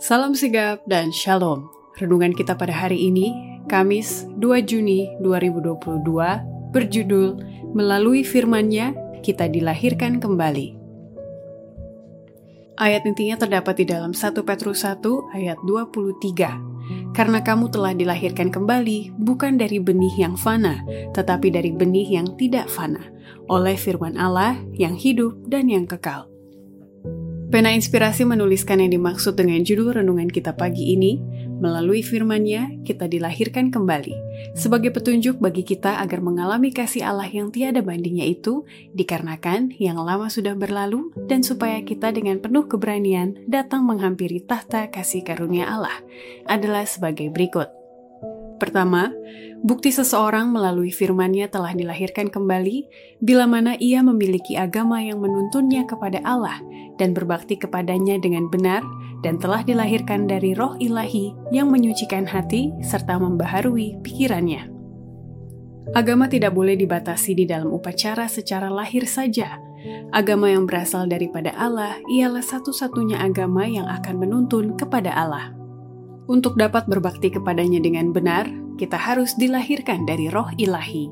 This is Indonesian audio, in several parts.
Salam sigap dan shalom. Renungan kita pada hari ini, Kamis 2 Juni 2022, berjudul Melalui firman-Nya kita dilahirkan kembali. Ayat intinya terdapat di dalam 1 Petrus 1 ayat 23. Karena kamu telah dilahirkan kembali bukan dari benih yang fana, tetapi dari benih yang tidak fana, oleh firman Allah yang hidup dan yang kekal. Pena Inspirasi menuliskan yang dimaksud dengan judul renungan kita pagi ini, melalui firman-Nya kita dilahirkan kembali, sebagai petunjuk bagi kita agar mengalami kasih Allah yang tiada bandingnya itu, dikarenakan yang lama sudah berlalu, dan supaya kita dengan penuh keberanian datang menghampiri tahta kasih karunia Allah, adalah sebagai berikut. Pertama, bukti seseorang melalui firman-Nya telah dilahirkan kembali bila mana ia memiliki agama yang menuntunnya kepada Allah dan berbakti kepadanya dengan benar dan telah dilahirkan dari roh ilahi yang menyucikan hati serta membaharui pikirannya. Agama tidak boleh dibatasi di dalam upacara secara lahir saja. Agama yang berasal daripada Allah ialah satu-satunya agama yang akan menuntun kepada Allah. Untuk dapat berbakti kepadanya dengan benar, kita harus dilahirkan dari roh ilahi.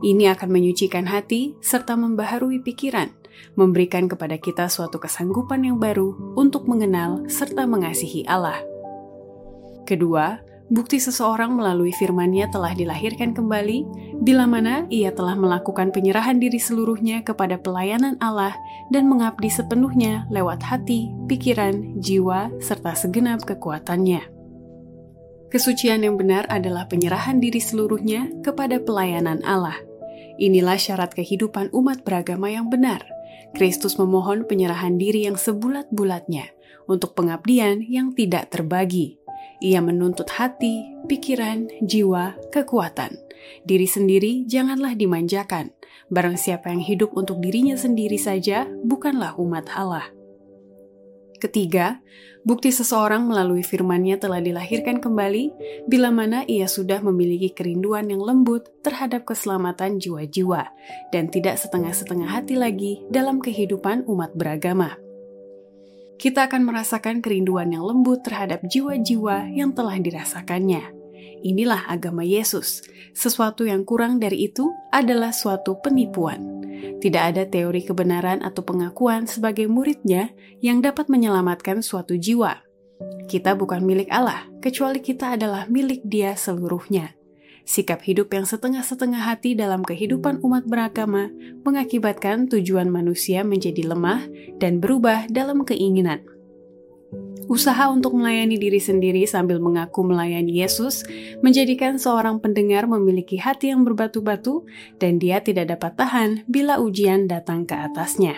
Ini akan menyucikan hati serta membaharui pikiran, memberikan kepada kita suatu kesanggupan yang baru untuk mengenal serta mengasihi Allah. Kedua, bukti seseorang melalui firman-Nya telah dilahirkan kembali bila mana ia telah melakukan penyerahan diri seluruhnya kepada pelayanan Allah dan mengabdi sepenuhnya lewat hati, pikiran, jiwa, serta segenap kekuatannya. Kesucian yang benar adalah penyerahan diri seluruhnya kepada pelayanan Allah. Inilah syarat kehidupan umat beragama yang benar. Kristus memohon penyerahan diri yang sebulat-bulatnya untuk pengabdian yang tidak terbagi. Ia menuntut hati, pikiran, jiwa, kekuatan. Diri sendiri janganlah dimanjakan. Barang siapa yang hidup untuk dirinya sendiri saja bukanlah umat Allah. Ketiga, bukti seseorang melalui firman-Nya telah dilahirkan kembali bila mana ia sudah memiliki kerinduan yang lembut terhadap keselamatan jiwa-jiwa dan tidak setengah-setengah hati lagi dalam kehidupan umat beragama. Kita akan merasakan kerinduan yang lembut terhadap jiwa-jiwa yang telah dirasakannya. Inilah agama Yesus. Sesuatu yang kurang dari itu adalah suatu penipuan. Tidak ada teori kebenaran atau pengakuan sebagai muridnya yang dapat menyelamatkan suatu jiwa. Kita bukan milik Allah, kecuali kita adalah milik Dia seluruhnya. Sikap hidup yang setengah-setengah hati dalam kehidupan umat beragama mengakibatkan tujuan manusia menjadi lemah dan berubah dalam keinginan. Usaha untuk melayani diri sendiri sambil mengaku melayani Yesus menjadikan seorang pendengar memiliki hati yang berbatu-batu dan dia tidak dapat tahan bila ujian datang ke atasnya.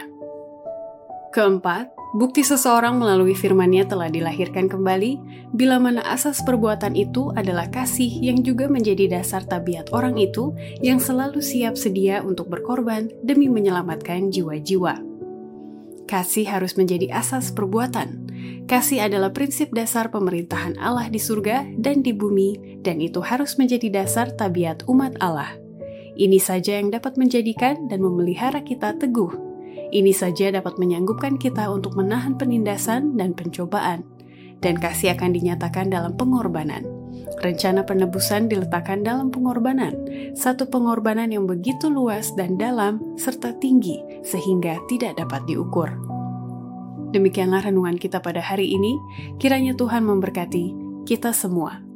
Keempat, bukti seseorang melalui firman-Nya telah dilahirkan kembali bila mana asas perbuatan itu adalah kasih yang juga menjadi dasar tabiat orang itu yang selalu siap sedia untuk berkorban demi menyelamatkan jiwa-jiwa. Kasih harus menjadi asas perbuatan. Kasih adalah prinsip dasar pemerintahan Allah di surga dan di bumi, dan itu harus menjadi dasar tabiat umat Allah. Ini saja yang dapat menjadikan dan memelihara kita teguh. Ini saja dapat menyanggupkan kita untuk menahan penindasan dan pencobaan. Dan kasih akan dinyatakan dalam pengorbanan. Rencana penebusan diletakkan dalam pengorbanan, satu pengorbanan yang begitu luas dan dalam serta tinggi sehingga tidak dapat diukur. Demikianlah renungan kita pada hari ini. Kiranya Tuhan memberkati kita semua.